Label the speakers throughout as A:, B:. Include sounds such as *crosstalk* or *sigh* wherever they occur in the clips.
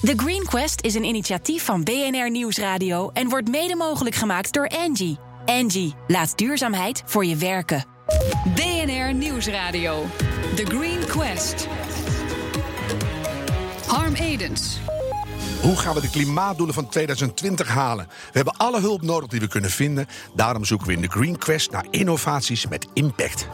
A: The Green Quest is een initiatief van BNR Nieuwsradio en wordt mede mogelijk gemaakt door Angie. Angie, laat duurzaamheid voor je werken.
B: BNR Nieuwsradio. The Green Quest. Harm Edens.
C: Hoe gaan we de klimaatdoelen van 2020 halen? We hebben alle hulp nodig die we kunnen vinden. Daarom zoeken we in de Green Quest naar innovaties met impact.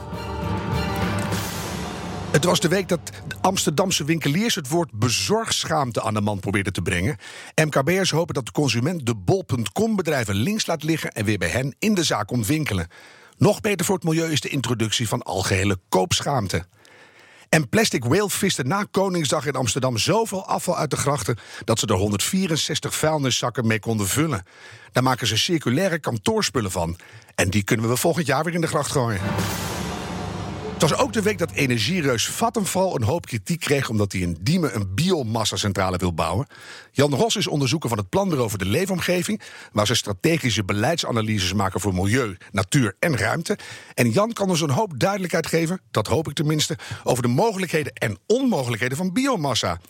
C: Het was de week dat de Amsterdamse winkeliers het woord bezorgschaamte aan de man probeerden te brengen. MKB'ers hopen dat de consument de bol.com-bedrijven links laat liggen en weer bij hen in de zaak komt winkelen. Nog beter voor het milieu is de introductie van algehele koopschaamte. En Plastic Whale viste na Koningsdag in Amsterdam zoveel afval uit de grachten dat ze er 164 vuilniszakken mee konden vullen. Daar maken ze circulaire kantoorspullen van. En die kunnen we volgend jaar weer in de gracht gooien. Het was ook de week dat energiereus Vattenfall een hoop kritiek kreeg omdat hij in Diemen een biomassacentrale wil bouwen. Jan Ros is onderzoeker van het Planbureau voor de Leefomgeving, waar ze strategische beleidsanalyses maken voor milieu, natuur en ruimte. En Jan kan ons een hoop duidelijkheid geven, dat hoop ik tenminste, over de mogelijkheden en onmogelijkheden van biomassa.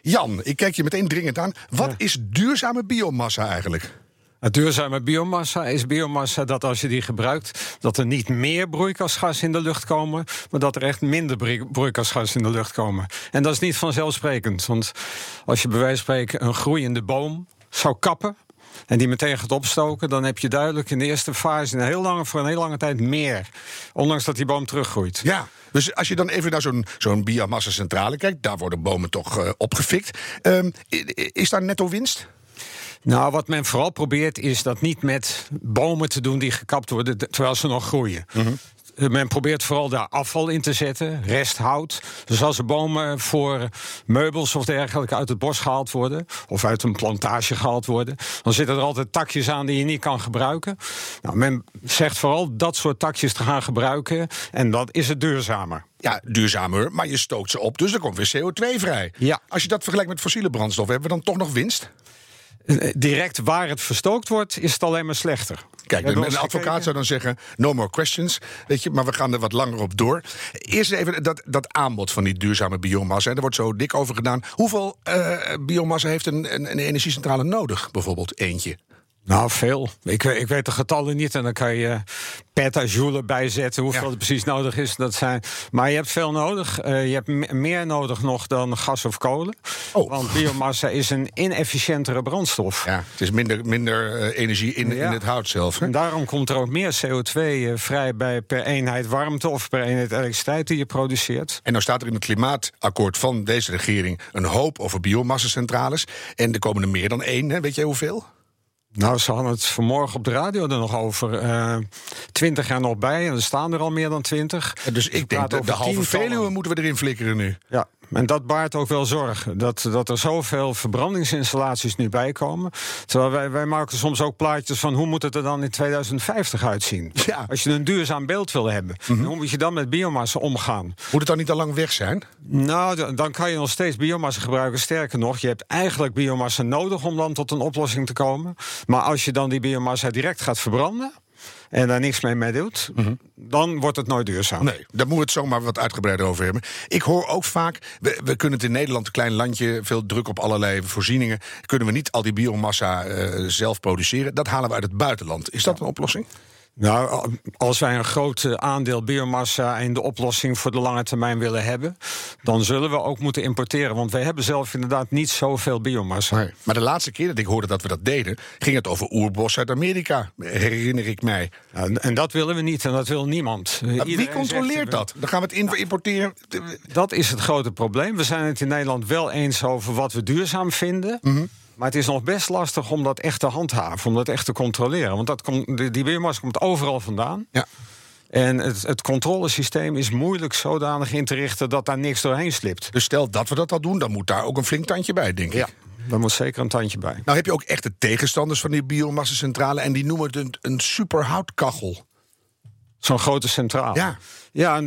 C: Jan, ik kijk je meteen dringend aan. Wat is duurzame biomassa eigenlijk?
D: Duurzame biomassa is biomassa dat als je die gebruikt, dat er niet meer broeikasgas in de lucht komen, maar dat er echt minder broeikasgas in de lucht komen. En dat is niet vanzelfsprekend, want als je bij wijze van spreken een groeiende boom zou kappen, en die meteen gaat opstoken, dan heb je duidelijk in de eerste fase een heel lange, voor een heel lange tijd meer. Ondanks dat die boom teruggroeit.
C: Ja, dus als je dan even naar zo'n zo'n biomassacentrale kijkt, daar worden bomen toch uh, opgefikt. Um, is daar netto winst?
D: Nou, wat men vooral probeert is dat niet met bomen te doen die gekapt worden terwijl ze nog groeien. Men probeert vooral daar afval in te zetten, resthout. Dus als er bomen voor meubels of dergelijke uit het bos gehaald worden, of uit een plantage gehaald worden, dan zitten er altijd takjes aan die je niet kan gebruiken. Nou, men zegt vooral dat soort takjes te gaan gebruiken en dat is het duurzamer.
C: Ja, duurzamer, maar je stookt ze op, dus er komt weer CO2 vrij.
D: Ja.
C: Als je dat vergelijkt met fossiele brandstof, hebben we dan toch nog winst?
D: Direct waar het verstookt wordt, is het alleen maar slechter.
C: Kijk, een, advocaat zou dan zeggen: no more questions. Weet je, maar we gaan er wat langer op door. Eerst even dat, dat aanbod van die duurzame biomassa. En daar wordt zo dik over gedaan. Hoeveel uh, biomassa heeft een, een, een energiecentrale nodig? Bijvoorbeeld eentje.
D: Nou, veel. Ik, ik weet de getallen niet en dan kan je petajoule bijzetten hoeveel ja. het precies nodig is. Dat zijn, maar je hebt veel nodig. Uh, je hebt meer nodig nog dan gas of kolen.
C: Oh.
D: Want biomassa is een inefficiëntere brandstof.
C: Ja, het is minder, minder uh, energie in, ja. in het hout zelf. Hè?
D: En daarom komt er ook meer CO2 uh, vrij bij per eenheid warmte of per eenheid elektriciteit die je produceert.
C: En nou staat er in het klimaatakkoord van deze regering een hoop over biomassacentrales. En er komen er meer dan één, hè? weet jij hoeveel?
D: Nou, ze hadden het vanmorgen op de radio er nog over. Uh, twintig jaar nog bij en er staan er al meer dan twintig.
C: Dus ik denk dat de halve Veluwe moeten we erin flikkeren nu.
D: Ja, en dat baart ook wel zorgen. Dat, dat er zoveel verbrandingsinstallaties nu bij komen. Terwijl wij, wij maken soms ook plaatjes van hoe moet het er dan in 2050 uitzien.
C: Ja.
D: Als je een duurzaam beeld wil hebben, mm -hmm. hoe moet je dan met biomassa omgaan?
C: Moet het dan niet al lang weg zijn?
D: Nou, dan kan je nog steeds biomassa gebruiken. Sterker nog, je hebt eigenlijk biomassa nodig om dan tot een oplossing te komen. Maar als je dan die biomassa direct gaat verbranden en daar niks mee mee doet, mm -hmm. dan wordt het nooit duurzaam.
C: Nee, daar moeten we het zomaar wat uitgebreider over hebben. Ik hoor ook vaak, we, we kunnen het in Nederland, een klein landje, veel druk op allerlei voorzieningen, kunnen we niet al die biomassa uh, zelf produceren. Dat halen we uit het buitenland. Is dat een oplossing?
D: Nou, als wij een groot aandeel biomassa in de oplossing voor de lange termijn willen hebben, dan zullen we ook moeten importeren. Want wij hebben zelf inderdaad niet zoveel biomassa.
C: Nee, maar de laatste keer dat ik hoorde dat we dat deden, ging het over oerbos uit Amerika, herinner ik mij.
D: Ja, en dat willen we niet en dat wil niemand.
C: Wie controleert dat? Dan gaan we het importeren.
D: Dat is het grote probleem. We zijn het in Nederland wel eens over wat we duurzaam vinden.
C: Mm -hmm.
D: Maar het is nog best lastig om dat echt te handhaven, om dat echt te controleren. Want dat komt, die biomassa komt overal vandaan.
C: Ja.
D: En het, het controlesysteem is moeilijk zodanig in te richten dat daar niks doorheen slipt.
C: Dus stel dat we dat al doen, dan moet daar ook een flink tandje bij, denk ik.
D: Ja. Daar moet zeker een tandje bij.
C: Nou heb je ook echte tegenstanders van die biomassacentrale... en die noemen het een, een superhoutkachel.
D: Zo'n grote centrale.
C: Ja.
D: Ja,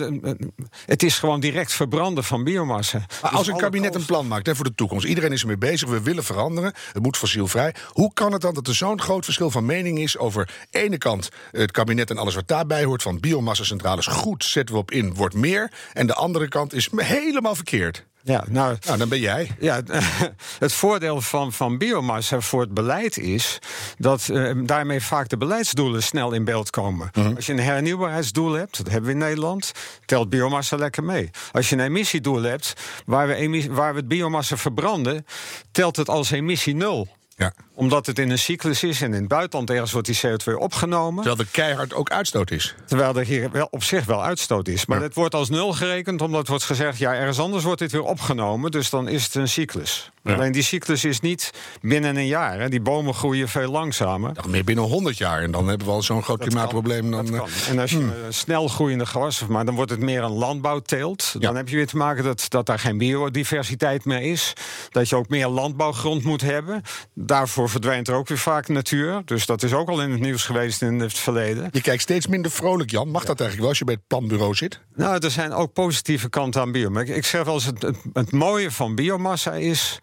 D: het is gewoon direct verbranden van biomassa.
C: Maar als dus een kabinet een plan maakt hè, voor de toekomst, iedereen is ermee bezig, we willen veranderen, het moet fossielvrij. Hoe kan het dan dat er zo'n groot verschil van mening is over ene kant het kabinet en alles wat daarbij hoort, van biomassacentrales goed, zetten we op in, wordt meer. En de andere kant is helemaal verkeerd.
D: Ja, nou,
C: Nou, dan ben jij.
D: Ja, *laughs* het voordeel van, van biomassa voor het beleid is dat eh, daarmee vaak de beleidsdoelen snel in beeld komen.
C: Mhm.
D: Als je een hernieuwbaarheidsdoel hebt, dat hebben we in Nederland, telt biomassa lekker mee. Als je een emissiedoel hebt waar we, emis- waar we het biomassa verbranden, telt het als emissie nul
C: Ja.
D: omdat het in een cyclus is en in het buitenland ergens wordt die CO2 opgenomen.
C: Terwijl er keihard ook uitstoot is.
D: Terwijl er hier wel op zich wel uitstoot is. Maar
C: Ja.
D: het wordt als nul gerekend, omdat wordt gezegd... ja, ergens anders wordt dit weer opgenomen, dus dan is het een cyclus.
C: Ja.
D: Alleen die cyclus is niet binnen een jaar. Hè. Die bomen groeien veel langzamer.
C: Nog meer binnen 100 jaar. En dan hebben we al zo'n groot
D: Dat
C: klimaatprobleem.
D: kan,
C: Dan,
D: dat
C: eh,
D: kan. En als je een snel groeiende gewas maar dan wordt het meer een landbouwteelt. Dan
C: Ja.
D: heb je weer te maken dat, dat daar geen biodiversiteit meer is. Dat je ook meer landbouwgrond moet hebben. Daarvoor verdwijnt er ook weer vaak natuur. Dus dat is ook al in het nieuws geweest in het verleden.
C: Je kijkt steeds minder vrolijk, Jan. Mag dat eigenlijk wel als je bij het planbureau zit?
D: Nou, er zijn ook positieve kanten aan biomassa. Ik, ik zeg wel eens, het, het, het mooie van biomassa is...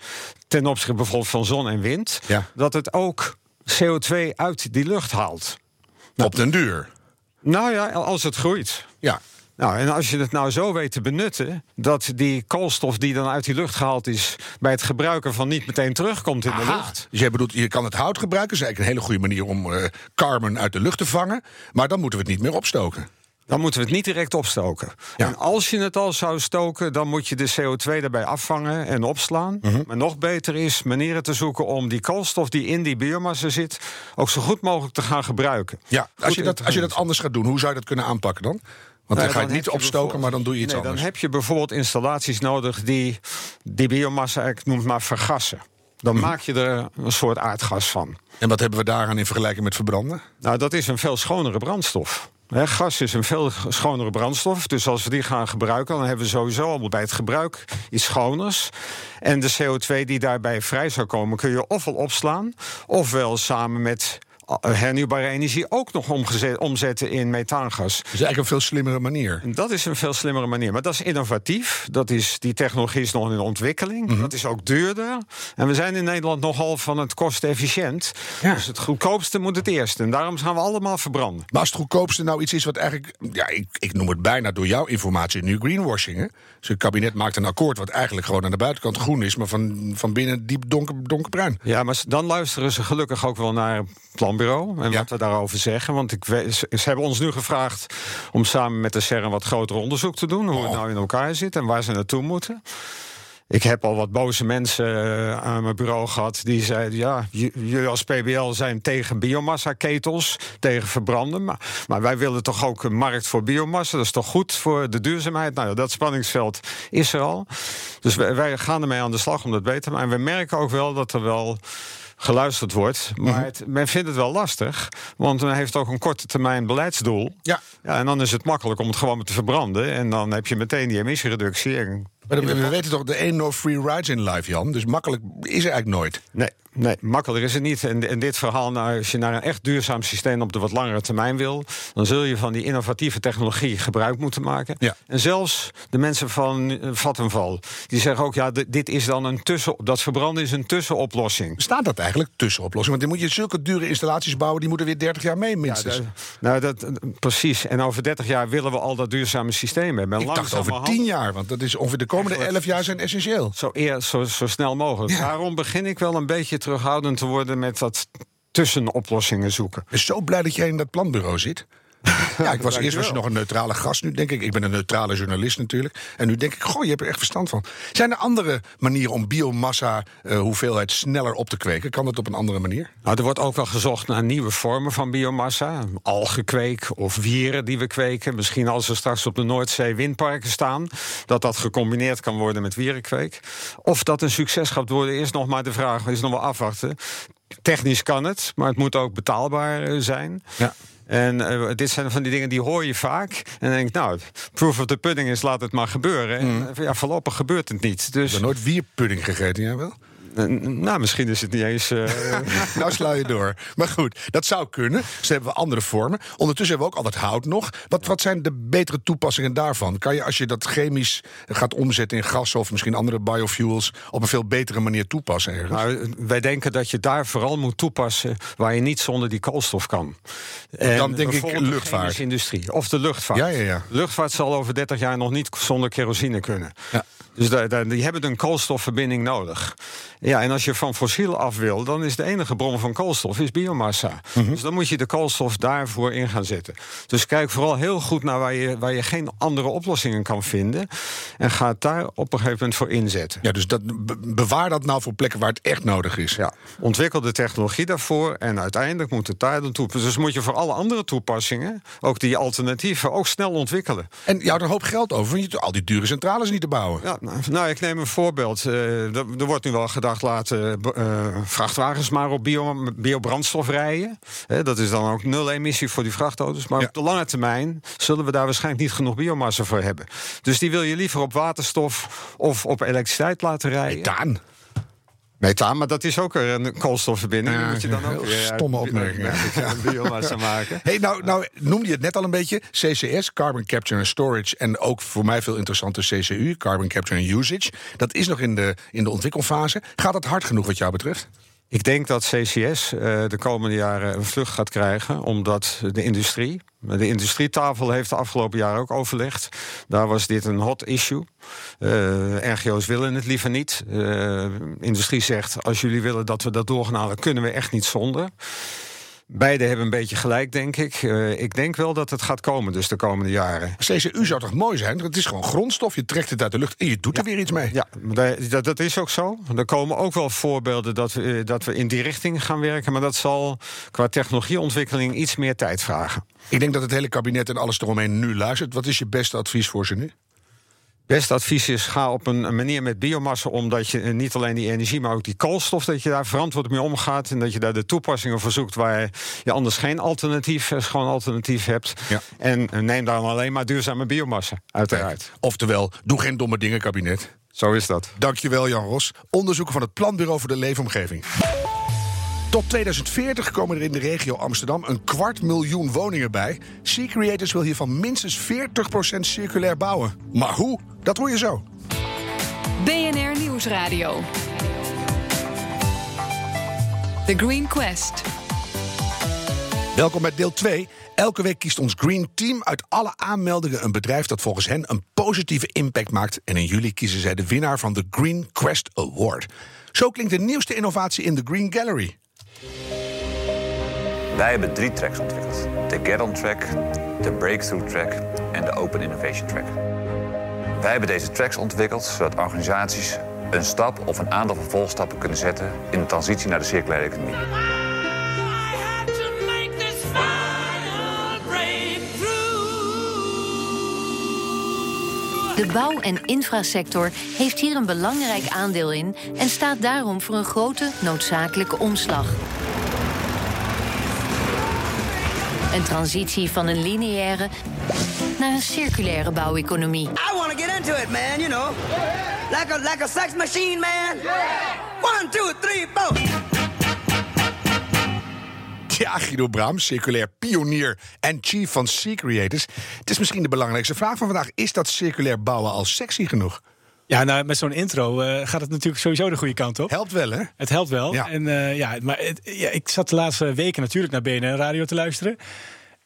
D: ten opzichte bijvoorbeeld van zon en wind...
C: Ja.
D: dat het ook CO2 uit die lucht haalt.
C: Op den duur.
D: Nou ja, als het groeit.
C: Ja.
D: Nou, en als je het nou zo weet te benutten... dat die koolstof die dan uit die lucht gehaald is... bij het gebruiken van niet meteen terugkomt in de lucht...
C: Dus jij bedoelt, je kan het hout gebruiken. Dat is eigenlijk een hele goede manier om eh carbon uit de lucht te vangen. Maar dan moeten we het niet meer opstoken.
D: Dan moeten we het niet direct opstoken.
C: Ja.
D: En als je het al zou stoken, dan moet je de CO2 daarbij afvangen en opslaan.
C: Mhm.
D: Maar nog beter is manieren te zoeken om die koolstof die in die biomassa zit... ook zo goed mogelijk te gaan gebruiken.
C: Ja, als je, dat, als je dat anders gaat doen, hoe zou je dat kunnen aanpakken dan? Want
D: Nou,
C: dan ga je het niet opstoken, maar dan doe je iets
D: nee,
C: anders.
D: Dan heb je bijvoorbeeld installaties nodig die die biomassa, ik noem het maar, vergassen. Dan
C: Mhm.
D: maak je er een soort aardgas van.
C: En wat hebben we daaraan in vergelijking met verbranden?
D: Nou, dat is een veel schonere brandstof. Gas is een veel schonere brandstof. Dus als we die gaan gebruiken, dan hebben we sowieso al bij het gebruik iets schoners. En de CO2 die daarbij vrij zou komen, kun je ofwel opslaan, ofwel samen met hernieuwbare energie ook nog omgezet, omzetten in methaangas.
C: Dat is eigenlijk een veel slimmere manier.
D: Dat is een veel slimmere manier. Maar dat is innovatief. Dat is, die technologie is nog in ontwikkeling.
C: Mhm.
D: Dat is ook duurder. En we zijn in Nederland nogal van het kostenefficiënt.
C: Ja.
D: Dus het goedkoopste moet het eerst. En daarom gaan we allemaal verbranden.
C: Maar als het goedkoopste nou iets is wat eigenlijk... Ja, ik, ik noem het bijna door jouw informatie nu greenwashing. Hè? Dus het kabinet maakt een akkoord wat eigenlijk gewoon aan de buitenkant groen is... maar van, van binnen diep donker, donkerbruin.
D: Ja, maar dan luisteren ze gelukkig ook wel naar het planbureau en
C: Ja.
D: wat we daarover zeggen. Want ik weet, ze, hebben ons nu gevraagd om samen met de CERN een wat groter onderzoek te doen. Hoe het
C: Oh.
D: nou in elkaar zit en waar ze naartoe moeten. Ik heb al wat boze mensen eh, aan mijn bureau gehad die zeiden: ja, jullie als PBL zijn tegen biomassa-ketels, tegen verbranden. Maar, maar wij willen toch ook een markt voor biomassa. Dat is toch goed voor de duurzaamheid? Nou, ja, dat spanningsveld is er al. Dus wij, wij gaan ermee aan de slag om dat beter te maken. En we merken ook wel dat er wel geluisterd wordt.
C: Mhm.
D: Maar het, men vindt het wel lastig, want men heeft ook een korte termijn beleidsdoel.
C: Ja.
D: Ja, en dan is het makkelijk om het gewoon te verbranden. En dan heb je meteen die emissiereductie. En
C: Maar we, we weten toch, de één no free rides in life, Jan. Dus makkelijk is er eigenlijk nooit.
D: Nee, nee, makkelijker is het niet. En, en dit verhaal, nou, als je naar een echt duurzaam systeem op de wat langere termijn wil, dan zul je van die innovatieve technologie gebruik moeten maken.
C: Ja.
D: En zelfs de mensen van eh, Vattenval, die zeggen ook, ja, dit is dan een tussen, dat verbranden is een tussenoplossing.
C: Bestaat dat eigenlijk, tussenoplossing? Want dan moet je zulke dure installaties bouwen... die moeten weer 30 jaar mee minstens.
D: Ja, nou, dat, eh, precies. En over 30 jaar willen we al dat duurzame systeem hebben. En
C: ik dacht over
D: langzamerhand-
C: 10 jaar, want dat is ongeveer de komende 11 jaar zijn essentieel.
D: Zo, eer, zo, zo snel mogelijk.
C: Ja.
D: Daarom begin ik wel een beetje terughoudend te worden met dat tussenoplossingen zoeken.
C: Ik ben zo blij dat jij in dat planbureau zit. *laughs* Ja, ik was eerst was je
D: dankjewel.
C: nog een neutrale gast. Nu denk ik, ik ben een neutrale journalist natuurlijk. En nu denk ik, goh, je hebt er echt verstand van. Zijn er andere manieren om biomassa eh, hoeveelheid sneller op te kweken? Kan dat op een andere manier?
D: Nou, er wordt ook wel gezocht naar nieuwe vormen van biomassa. Algenkweek of wieren die we kweken. Misschien als er straks op de Noordzee windparken staan... dat dat gecombineerd kan worden met wierenkweek. Of dat een succes gaat worden, is nog maar de vraag. Is nog wel afwachten. Technisch kan het, maar het moet ook betaalbaar eh, zijn.
C: Ja.
D: En eh, dit zijn van die dingen die hoor je vaak. En dan denk ik, nou, proof of the pudding is, laat het maar gebeuren. En eh, ja, voorlopig gebeurt het niet.
C: Ik
D: Dus,
C: heb nooit wierpudding gegeten, jij wel?
D: Nou, misschien is het niet eens... eh, *laughs*
C: nou sla je door. Maar goed, dat zou kunnen. Dus hebben we andere vormen. Ondertussen hebben we ook al wat hout nog. Wat, wat zijn de betere toepassingen daarvan? Kan je als je dat chemisch gaat omzetten in gas of misschien andere biofuels... op een veel betere manier toepassen ergens?
D: Nou, wij denken dat je daar vooral moet toepassen waar je niet zonder die koolstof kan. En
C: Dan denk ik
D: de
C: luchtvaart.
D: chemische industrie of de luchtvaart.
C: Ja, ja, ja.
D: De luchtvaart zal over 30 jaar nog niet zonder kerosine kunnen.
C: Ja.
D: Dus daar, daar- die hebben een koolstofverbinding nodig. Ja, en als je van fossiel af wil, dan is de enige bron van koolstof is biomassa. Dus dan moet je de koolstof daarvoor in gaan zetten. Dus kijk vooral heel goed naar waar je, waar je geen andere oplossingen kan vinden. En ga het daar op een gegeven moment voor inzetten.
C: Ja, dus dat, be- bewaar dat nou voor plekken waar het echt nodig is.
D: Ja, ontwikkel de technologie daarvoor en uiteindelijk moet het daar dan toepassen. Dus moet je voor alle andere toepassingen, ook die alternatieven, ook snel ontwikkelen.
C: En je houdt een hoop geld over, want je al die dure centrales niet te bouwen.
D: Ja, nou, nou, ik neem een voorbeeld. Eh, er, er wordt nu wel gedacht, laten eh, vrachtwagens maar op bio, biobrandstof rijden. Dat is dan ook nul emissie voor die vrachtauto's. Maar
C: Ja.
D: op de lange termijn zullen we daar waarschijnlijk niet genoeg biomassa voor hebben. Dus die wil je liever op waterstof of op elektriciteit laten rijden.
C: Methaan,
D: maar dat is ook een koolstofverbinding.
C: Ja,
D: moet je dan ook weer
C: stomme
D: bi-
C: opmerking, ja.
D: uit biomassa maken.
C: Hey, nou, nou noemde je het net al een beetje. CCS, Carbon Capture and Storage. En ook voor mij veel interessanter CCU, Carbon Capture and Usage. Dat is nog in de, in de ontwikkelfase. Gaat dat hard genoeg wat jou betreft?
D: Ik denk dat CCS eh, de komende jaren een vlucht gaat krijgen, omdat de industrie. De industrietafel heeft de afgelopen jaren ook overlegd. Daar was dit een hot issue. Eh, RGO's willen het liever niet. Eh, industrie zegt: als jullie willen dat we dat door gaan halen, kunnen we echt niet zonder. Beide hebben een beetje gelijk, denk ik. Eh, ik denk wel dat het gaat komen, dus de komende jaren.
C: CCU zou toch mooi zijn? Het is gewoon grondstof. Je trekt het uit de lucht en je doet er weer iets mee.
D: Ja, dat, dat is ook zo. Er komen ook wel voorbeelden dat we, eh, dat we in die richting gaan werken. Maar dat zal qua technologieontwikkeling iets meer tijd vragen.
C: Ik denk dat het hele kabinet en alles eromheen nu luistert. Wat is je beste advies voor ze nu?
D: Beste advies is: ga op een manier met biomassa om dat je eh, niet alleen die energie, maar ook die koolstof, dat je daar verantwoord mee omgaat. En dat je daar de toepassingen voor zoekt waar je anders geen alternatief, eh, schoon alternatief hebt.
C: Ja.
D: En eh, neem dan alleen maar duurzame biomassa, uiteraard.
C: Oftewel, doe geen domme dingen, kabinet.
D: Zo is dat.
C: Dankjewel, Jan Ros. Onderzoeker van het Planbureau voor de Leefomgeving. Tot 2040 komen er in de regio Amsterdam een kwart miljoen woningen bij. Sea Creators wil hiervan minstens 40% circulair bouwen. Maar hoe? Dat hoor je zo.
B: BNR Nieuwsradio. The Green Quest.
C: Welkom bij deel 2. Elke week kiest ons Green Team uit alle aanmeldingen een bedrijf dat volgens hen een positieve impact maakt. En in juli kiezen zij de winnaar van de Green Quest Award. Zo klinkt de nieuwste innovatie in de Green Gallery.
E: Wij hebben drie tracks ontwikkeld: de Get On Track, de Breakthrough Track en de Open Innovation Track. Wij hebben deze tracks ontwikkeld zodat organisaties een stap of een aantal vervolgstappen kunnen zetten in de transitie naar de circulaire economie.
F: De bouw- en infrasector heeft hier een belangrijk aandeel in en staat daarom voor een grote noodzakelijke omslag. Een transitie van een lineaire naar een circulaire bouweconomie.
G: I want to get into it, man, you know. Like a, like a sex machine, man. One, two, three, four. *laughs*
C: Ja, Guido Braam, circulair pionier en chief van Sea Creators. Het is misschien de belangrijkste vraag van vandaag. Is dat circulair bouwen al sexy genoeg?
H: Ja, nou, met zo'n intro eh, gaat het natuurlijk sowieso de goede kant op.
C: Helpt wel, hè?
H: Het helpt wel.
C: Ja.
H: En, eh, ja, maar het- ja, ik zat de laatste weken natuurlijk naar BNR Radio te luisteren.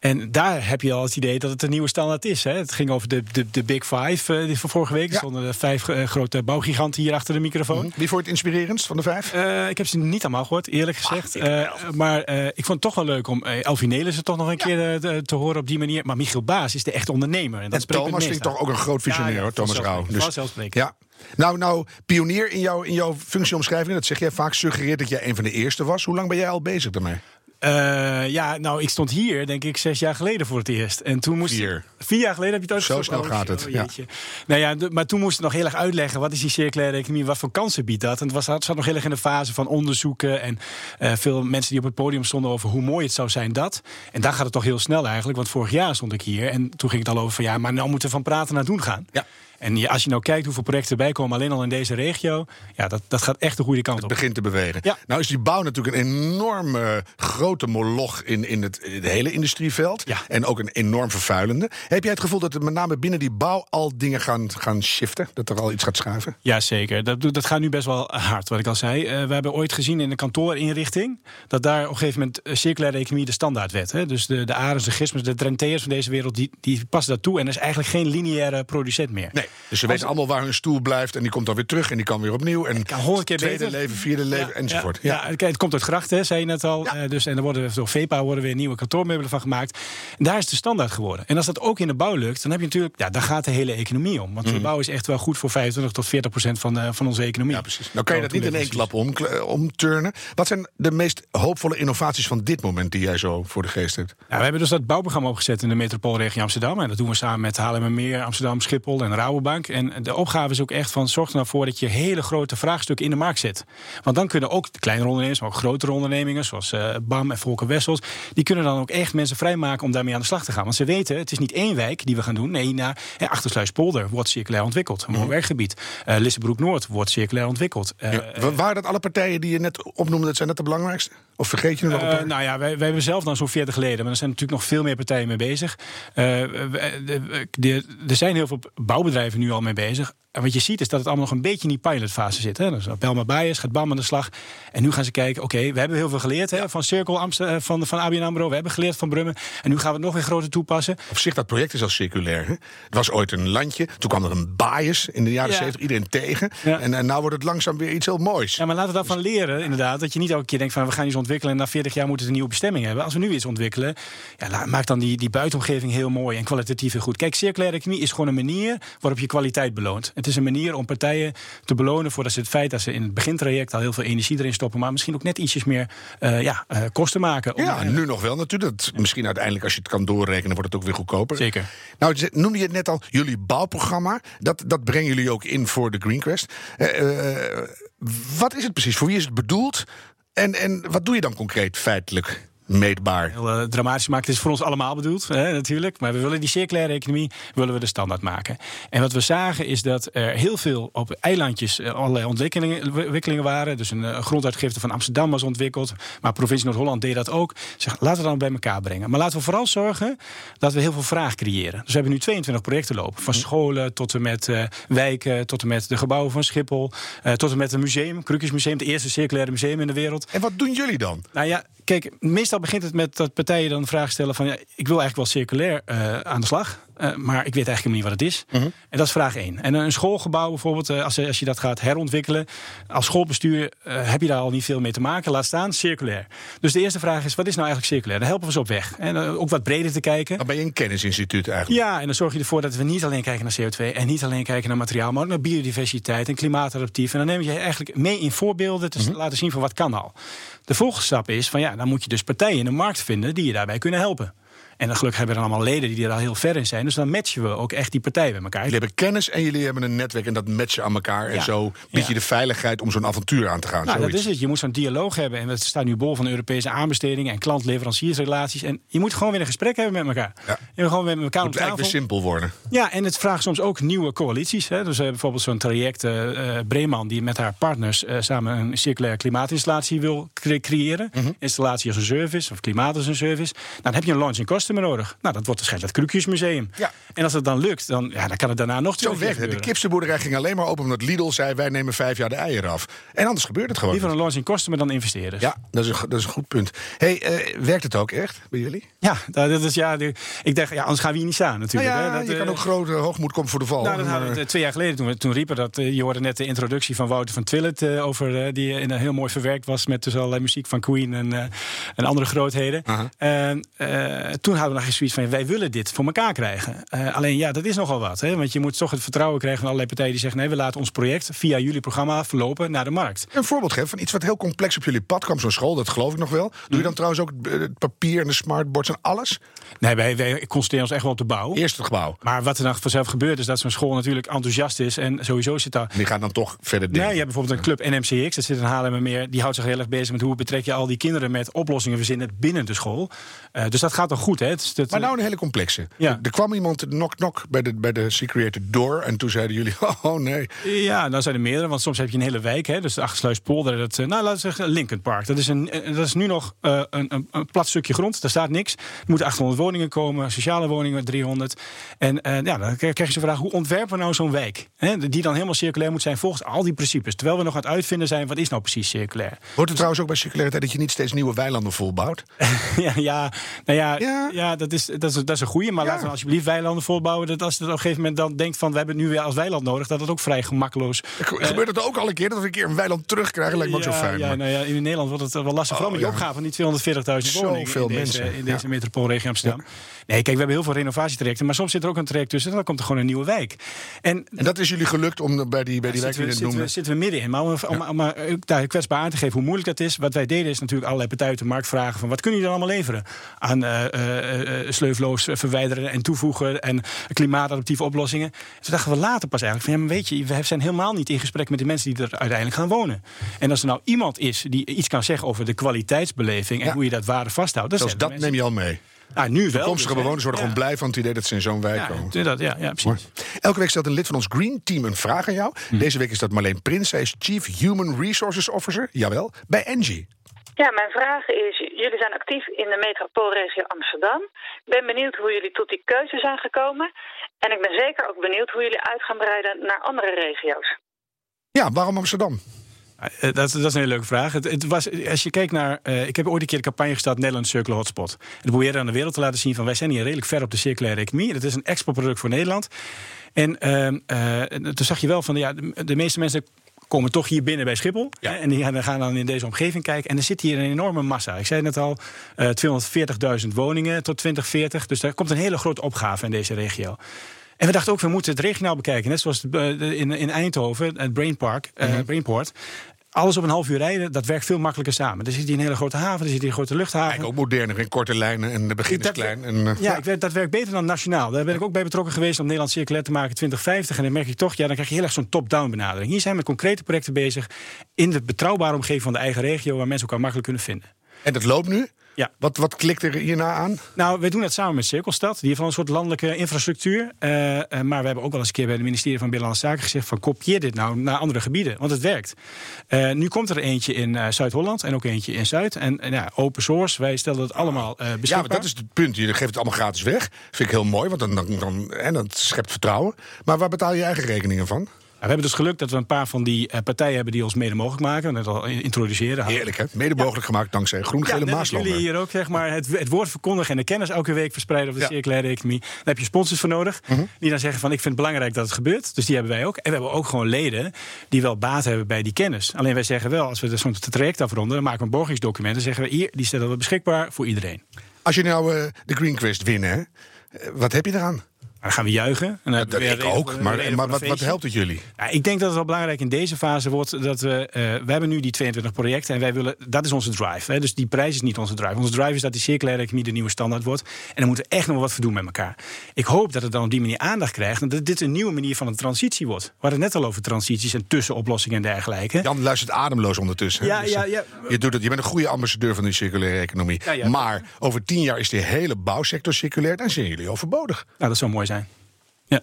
H: En daar heb je al het idee dat het een nieuwe standaard is. Hè. Het ging over de, de, de Big Five eh, van vorige week. Er
C: Ja.
H: stonden de vijf eh, grote bouwgiganten hier achter de microfoon.
C: Wie vond het inspirerendst van de vijf?
H: Eh, ik heb ze niet allemaal gehoord, eerlijk gezegd. Eh, maar ik vond het toch wel leuk om uh, Elfie Nelissen toch nog een keer te, horen op die manier. Maar Michiel Baas is de echte ondernemer. En, dat
C: En Thomas
H: het
C: vind ik toch ook een groot visionair,
H: Ja, ja,
C: hoor, Thomas Rauw.
H: vanzelfsprekend.
C: ja. Nou, nou, pionier in, jouw in jouw functieomschrijving, dat zeg jij vaak, suggereert dat jij een van de eerste was. Hoe lang ben jij al bezig daarmee?
H: Eh, ja, nou, ik stond hier, denk ik, zes jaar geleden voor het eerst. En toen moest
C: Vier.
H: Vier jaar geleden heb je het
C: Zo
H: uitgezocht?
C: snel gaat het,
H: oh,
C: ja.
H: Nou ja, maar toen moest ik nog heel erg uitleggen... wat is die circulaire economie, wat voor kansen biedt dat? En het was, het zat nog heel erg in de fase van onderzoeken... en eh, veel mensen die op het podium stonden over hoe mooi het zou zijn dat. En daar gaat het toch heel snel eigenlijk, want vorig jaar stond ik hier... en toen ging het al over van ja, maar nou moeten we van praten naar doen gaan.
C: Ja.
H: En ja, als je nou kijkt hoeveel projecten erbij komen... alleen al in deze regio, ja, dat, dat gaat echt de goede kant
C: Het
H: op.
C: begint te bewegen.
H: Ja.
C: Nou is die bouw natuurlijk een enorm eh, grote moloch in, in het, in het hele industrieveld.
H: Ja.
C: En ook een enorm vervuilende. Heb jij het gevoel dat er met name binnen die bouw al dingen gaan, gaan shiften? Dat er al iets gaat schuiven?
H: Ja, zeker. Dat, dat gaat nu best wel hard, wat ik al zei. Eh, we hebben ooit gezien in de kantoorinrichting... dat daar op een gegeven moment eh, circulaire economie de standaard werd. Hè? Dus de, de Arends, de Gismers, de Trenteers van deze wereld... die, die passen dat toe en er is eigenlijk geen lineaire producent meer.
C: Nee. Dus ze weten allemaal waar hun stoel blijft. En die komt dan weer terug en die kan weer opnieuw. En
H: kan keer
C: tweede
H: beter.
C: leven, vierde leven, enzovoort.
H: Ja, het komt uit grachten, hè, zei je net al. Eh, dus, en er worden door VEPA worden weer nieuwe kantoormeubelen van gemaakt. En daar is de standaard geworden. En als dat ook in de bouw lukt, dan heb je natuurlijk... Ja, daar gaat de hele economie om. Want de bouw is echt wel goed voor 25 tot 40 procent van, eh, van onze economie.
C: Mhm. Ja, precies. Nou kan je dat niet in één klap om, omturnen. Wat zijn de meest hoopvolle innovaties van dit moment die jij zo voor de geest hebt?
H: Ja, we hebben dus dat bouwprogramma opgezet in de metropoolregio Amsterdam. En dat doen we samen met Haarlemmermeer, Amsterdam, Schiphol en En de opgave is ook echt van zorg er nou voor dat je hele grote vraagstukken in de markt zet. Want dan kunnen ook de kleinere ondernemers, maar ook grotere ondernemingen, zoals eh, BAM en Volker Wessels, die kunnen dan ook echt mensen vrijmaken om daarmee aan de slag te gaan. Want ze weten, het is niet één wijk die we gaan doen. Nee, naar eh, Achtersluispolder wordt circulair ontwikkeld. Een mooi werkgebied. Eh Lissabroek Noord wordt circulair ontwikkeld.
C: Ja. Wa- waren dat alle partijen die je net opnoemde, dat zijn dat de belangrijkste? Of vergeet je nog
H: nou ja, wij, wij hebben zelf dan zo'n 40 leden, maar er zijn natuurlijk nog veel meer partijen mee bezig. Er zijn heel veel bouwbedrijven nu al mee bezig. En wat je ziet is dat het allemaal nog een beetje in die pilotfase zit. Hè. Dus Belma Bias gaat BAM aan de slag. En nu gaan ze kijken, oké, we hebben heel veel geleerd hè, van Cirkel Amsterdam, van, van ABN AMRO. We hebben geleerd van Brummen. En nu gaan we het nog weer groter toepassen.
C: Op zich, dat project is al circulair. Hè? Het was ooit een landje. Toen kwam er een bias in de jaren
H: Ja.
C: 70. Iedereen tegen.
H: Ja.
C: En, en nou wordt het langzaam weer iets heel moois.
H: Ja, maar laten we daarvan leren, inderdaad. Dat je niet elke keer denkt van we gaan iets ontwikkelen en na 40 jaar moet het een nieuwe bestemming hebben. Als we nu iets ontwikkelen, ja, maak dan die, die buitenomgeving heel mooi en kwalitatief heel goed. Kijk, circulaire economie is gewoon een manier waarop je kwaliteit beloont. Het is een manier om partijen te belonen voor dat ze het feit dat ze in het begintraject al heel veel energie erin stoppen, maar misschien ook net ietsjes meer eh, ja, eh, kosten maken. om-
C: Ja, nu nog wel natuurlijk. Dat, misschien uiteindelijk, als je het kan doorrekenen, wordt het ook weer goedkoper.
H: Zeker.
C: Nou, noemde je het net al, jullie bouwprogramma. Dat, dat brengen jullie ook in voor de Green Quest. Eh, eh, wat is het precies? Voor wie is het bedoeld? En, en wat doe je dan concreet feitelijk? Meetbaar.
H: heel eh, dramatisch maakt. Het is voor ons allemaal bedoeld, hè, natuurlijk. Maar we willen die circulaire economie willen we de standaard maken. En wat we zagen is dat er heel veel op eilandjes eh, allerlei ontwikkelingen, ontwikkelingen waren. Dus een eh, gronduitgifte van Amsterdam was ontwikkeld. Maar provincie Noord-Holland deed dat ook. Zeg, laten we dan bij elkaar brengen. Maar laten we vooral zorgen dat we heel veel vraag creëren. Dus we hebben nu 22 projecten lopen. Van scholen tot en met wijken, tot en met de gebouwen van Schiphol. tot en met een museum, Krukjesmuseum. Het eerste circulaire museum in de wereld.
C: En wat doen jullie dan?
H: Nou ja, kijk, meestal begint het met dat partijen dan vraag stellen van... Ja, ik wil eigenlijk wel circulair eh, aan de slag, eh, maar ik weet eigenlijk niet wat het is.
C: Mhm.
H: En dat is vraag één. En een schoolgebouw bijvoorbeeld, eh, als, je- als je dat gaat herontwikkelen... als schoolbestuur eh, heb je daar al niet veel mee te maken, laat staan circulair. Dus de eerste vraag is, wat is nou eigenlijk circulair? Daar helpen we ze op weg. En ook wat breder te kijken.
C: Dan ben je een kennisinstituut eigenlijk.
H: Ja, en dan zorg je ervoor dat we niet alleen kijken naar CO2 en niet alleen kijken naar materiaal, maar ook naar biodiversiteit en klimaatadaptief. En dan neem je eigenlijk mee in voorbeelden te
C: Mhm.
H: laten zien van wat kan al. De volgende stap is van ja, dan moet je dus partijen in de markt vinden die je daarbij kunnen helpen. En dan gelukkig hebben we dan allemaal leden die er al heel ver in zijn. Dus dan matchen we ook echt die partijen bij elkaar.
C: Jullie hebben kennis en jullie hebben een netwerk en dat matchen aan elkaar. En
H: Ja.
C: zo bied je
H: Ja.
C: de veiligheid om zo'n avontuur aan te gaan.
H: Nou, dat is het. Je moet zo'n dialoog hebben. En we staan nu bol van Europese aanbestedingen en klant-leveranciersrelaties. En je moet gewoon weer een gesprek hebben met elkaar.
C: Ja.
H: Moet gewoon weer met elkaar
C: Het
H: op
C: moet
H: tafel.
C: eigenlijk weer simpel worden.
H: Ja, en het vraagt soms ook nieuwe coalities. Hè. Dus we hebben bijvoorbeeld zo'n traject, eh, Breeman, die met haar partners samen een circulaire klimaatinstallatie wil cre- creëren.
C: Mhm.
H: Installatie als een service, of klimaat als een service. Nou, dan heb je een nodig. Nou, dat wordt waarschijnlijk het Krukjesmuseum.
C: Ja.
H: En als het dan lukt, dan, ja, dan kan het daarna nog
C: Zo weg. De
H: gebeuren.
C: kipstenboerderij ging alleen maar open omdat Lidl zei: wij nemen vijf jaar de eieren af. En anders gebeurt het gewoon.
H: Liever een launching customer dan investeren.
C: Ja, dat is, een, dat is een goed punt. Hey, eh, werkt het ook echt bij jullie?
H: Ja, dat dat is ja. de- ik dacht, ja, anders gaan we hier niet staan
C: Nou
H: natuurlijk.
C: ja,
H: hè. Dat,
C: je kan
H: eh,
C: ook grote hoogmoed komen voor de val.
H: Nou, dat hadden we
C: Maar-
H: eh, twee jaar geleden toen, we, toen riepen dat. eh, je hoorde net de introductie van Wouter van Twillet. over, die in een heel mooi verwerkt was met dus allerlei muziek van Queen en, en andere grootheden.
C: Aha.
H: En eh, toen hadden we nog eens zoiets van: wij willen dit voor elkaar krijgen. Eh, alleen ja, dat is nogal wat. Hè, want je moet toch het vertrouwen krijgen van allerlei partijen die zeggen: nee, we laten ons project via jullie programma verlopen naar de markt.
C: Een voorbeeld geven van iets wat heel complex op jullie pad kwam, zo'n school, dat geloof ik nog wel. Doe je dan trouwens ook het, het papier en de smartboards en alles?
H: Nee, wij, wij concentreren ons echt wel op de bouw.
C: Eerst het gebouw.
H: Maar wat er dan vanzelf gebeurt, is dat zo'n school natuurlijk enthousiast is. En sowieso zit daar
C: Die gaan dan toch verder
H: Nee,
C: denken.
H: je hebt bijvoorbeeld een club NMCX, dat zit in Haarlemmermeer. Die houdt zich heel erg bezig met hoe betrek je al die kinderen met oplossingen verzinnen binnen de school. Eh, dus dat gaat dan goed. Hè. Het is
C: Maar nou een hele complexe.
H: Ja.
C: Er kwam iemand knock-knock bij de, bij de Secreator door. En toen zeiden jullie: *laughs* Oh nee.
H: Ja, dan zijn er meerdere, want soms heb je een hele wijk. Hè, dus de Achtersluispolder, dat, eh, nou laten we zeggen Lincoln Park. Dat is, een, eh, dat is nu nog eh, een, een, een plat stukje grond, daar staat niks. Er moeten 800 woningen komen, sociale woningen 300. En ja, dan krijg je zo'n vraag, hoe ontwerpen we nou zo'n wijk? Hè, die dan helemaal circulair moet zijn volgens al die principes. Terwijl we nog aan het uitvinden zijn, wat is nou precies circulair?
C: Wordt het trouwens ook bij circulariteit dat je niet steeds nieuwe weilanden volbouwt? *laughs*
H: ja, ja, nou ja,
C: Ja.
H: Ja. dat, is, dat, is, dat is een goede. Maar
C: Ja.
H: laten we alsjeblieft weilanden volbouwen. Dat als je op een gegeven moment dan denkt van... we hebben het nu weer als weiland nodig... dat het ook vrij gemakkeloos...
C: Ge- Gebeurt het ook al een keer dat we een keer een weiland terugkrijgen? Lijkt me ook zo fijn.
H: Ja,
C: maar-
H: nou ja, in Nederland wordt het wel lastig. Vooral
C: Oh,
H: met die opgave van die 240.000 woningen
C: Zoveel
H: in deze,
C: mensen,
H: in deze metropoolregio Amsterdam. Nee, kijk, we hebben heel veel renovatietrajecten. Maar soms zit er ook een traject tussen. En dan komt er gewoon een nieuwe wijk. En
C: En dat is jullie gelukt om bij die, bij die wijk je net
H: zitten, we, zitten we middenin. Maar om, om, om ook daar kwetsbaar aan te geven hoe moeilijk dat is. Wat wij deden is natuurlijk allerlei partijen op de markt vragen... van wat kunnen jullie dan allemaal leveren? Aan eh, eh, eh, sleufloos verwijderen en toevoegen... en klimaatadaptieve oplossingen. Toen dachten we later pas eigenlijk van... ja, maar weet je, we zijn helemaal niet in gesprek met de mensen... die er uiteindelijk gaan wonen. En als er nou iemand is die iets kan zeggen over de kwaliteitsbeleving... en
C: Ja.
H: hoe je dat waarde vasthoudt... dan
C: Zelfs
H: zijn
C: dat
H: mensen-
C: neem je al mee.
H: Ah, nu wel.
C: Toekomstige
H: dus,
C: bewoners worden
H: Ja.
C: gewoon blij van het idee dat ze in zo'n wijk
H: Ja,
C: komen.
H: dat, ja, ja, precies.
C: Elke week stelt een lid van ons Green Team een vraag aan jou.
H: Hm.
C: Deze week is dat Marleen Prins. Zij is Chief Human Resources Officer, jawel, bij Engie.
I: Ja, mijn vraag is, jullie zijn actief in de metropoolregio Amsterdam. Ik ben benieuwd hoe jullie tot die keuze zijn gekomen. En ik ben zeker ook benieuwd hoe jullie uit gaan breiden naar andere regio's.
C: Ja, waarom Amsterdam?
H: Eh, Dat, dat is een hele leuke vraag. Het, het was, als je kijkt naar. eh, ik heb ooit een keer de campagne gestart Nederland Circular Hotspot. En we proberen aan de wereld te laten zien van wij zijn hier redelijk ver op de circulaire economie. Het is een exportproduct voor Nederland. En ehm, eh, toen zag je wel van ja, de, de meeste mensen komen toch hier binnen bij Schiphol.
C: Ja.
H: En die gaan dan in deze omgeving kijken. En er zit hier een enorme massa. Ik zei net al, eh 240.000 woningen tot 2040. Dus daar komt een hele grote opgave in deze regio. En we dachten ook, we moeten het regionaal bekijken. Net zoals eh, in, in Eindhoven, het Brainpark, eh,
C: Mhm.
H: Brainport. Alles op een half uur rijden, dat werkt veel makkelijker samen. Er zit hier een hele grote haven, er zit hier een grote luchthaven.
C: Eigenlijk ook moderner in korte lijnen en de begin is klein. En, eh,
H: Ja, ik dat werkt beter dan nationaal. Daar ben ik ook bij betrokken geweest om Nederland circulair te maken 2050. En dan merk ik toch, ja, dan krijg je heel erg zo'n top-down benadering. Hier zijn we met concrete projecten bezig in de betrouwbare omgeving van de eigen regio, waar mensen elkaar makkelijk kunnen vinden.
C: En dat loopt nu?
H: Ja.
C: Wat, wat klikt er hierna aan?
H: Nou, wij doen dat samen met Cirkelstad. Die heeft een soort landelijke infrastructuur. Eh, eh, maar we hebben ook wel eens een keer bij het ministerie van Binnenlandse Zaken gezegd: van kopieer dit nou naar andere gebieden, want het werkt. Eh, nu komt er eentje in Zuid-Holland en ook eentje in Zuid. En ja, open source, wij stellen het allemaal
C: Ja,
H: beschikbaar.
C: maar dat is het punt. Je geeft het allemaal gratis weg. Vind ik heel mooi, want dan, dan, dan, dat schept vertrouwen. Maar waar betaal je je eigen rekeningen van?
H: We hebben dus geluk dat we een paar van die eh, partijen hebben die ons mede mogelijk maken. Net al introduceren.
C: Heerlijk, hè? Mede mogelijk gemaakt dankzij Groen,
H: Ja, jullie hier ook, zeg maar, het, het woord verkondigen en de kennis elke week verspreiden over de
C: Ja.
H: circulaire economie. Daar heb je sponsors voor nodig. Die dan zeggen van ik vind het belangrijk dat het gebeurt. Dus die hebben wij ook. En we hebben ook gewoon leden die wel baat hebben bij die kennis. Alleen wij zeggen wel, als we zo'n traject afronden, dan maken we een borgingsdocument. Dan zeggen we hier, die stellen we beschikbaar voor iedereen.
C: Als je nou eh, de Green Quest wint, hè, eh, wat heb je eraan?
H: Dan gaan we juichen. En dan
C: Dat ik
H: reden
C: ook. Maar, maar wat, wat helpt het jullie?
H: Ja, ik denk dat het wel belangrijk in deze fase wordt dat we. eh, we hebben nu die 22 projecten en wij willen. Dat is onze drive. Hè, dus die prijs is niet onze drive. Onze drive is dat die circulaire economie de nieuwe standaard wordt. En daar moeten we echt nog wat voor doen met elkaar. Ik hoop dat het dan op die manier aandacht krijgt. En dat dit een nieuwe manier van een transitie wordt. We hadden het net al over transities en tussenoplossingen en dergelijke.
C: Jan luistert ademloos ondertussen.
H: Ja,
C: Dus,
H: ja,
C: eh,
H: ja.
C: Je, doet het, je bent een goede ambassadeur van die circulaire economie.
H: Ja, ja.
C: Maar over tien jaar is die hele bouwsector circulair. Dan zijn jullie overbodig.
H: Nou, dat zou mooi zijn. Ja.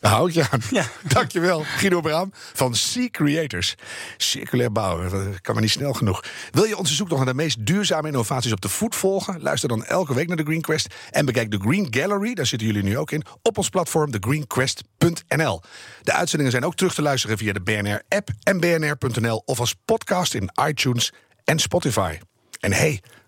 C: Daar hou ik je aan. *laughs*
H: Ja.
C: Dankjewel, Guido Braam van Sea Creators. Circulair bouwen, dat kan maar niet snel genoeg. Wil je onze zoektocht naar de meest duurzame innovaties op de voet volgen? Luister dan elke week naar de Green Quest. En bekijk de Green Gallery, daar zitten jullie nu ook in, op ons platform thegreenquest.nl. De uitzendingen zijn ook terug te luisteren via de BNR-app en bnr.nl... of als podcast in iTunes en Spotify. En hey,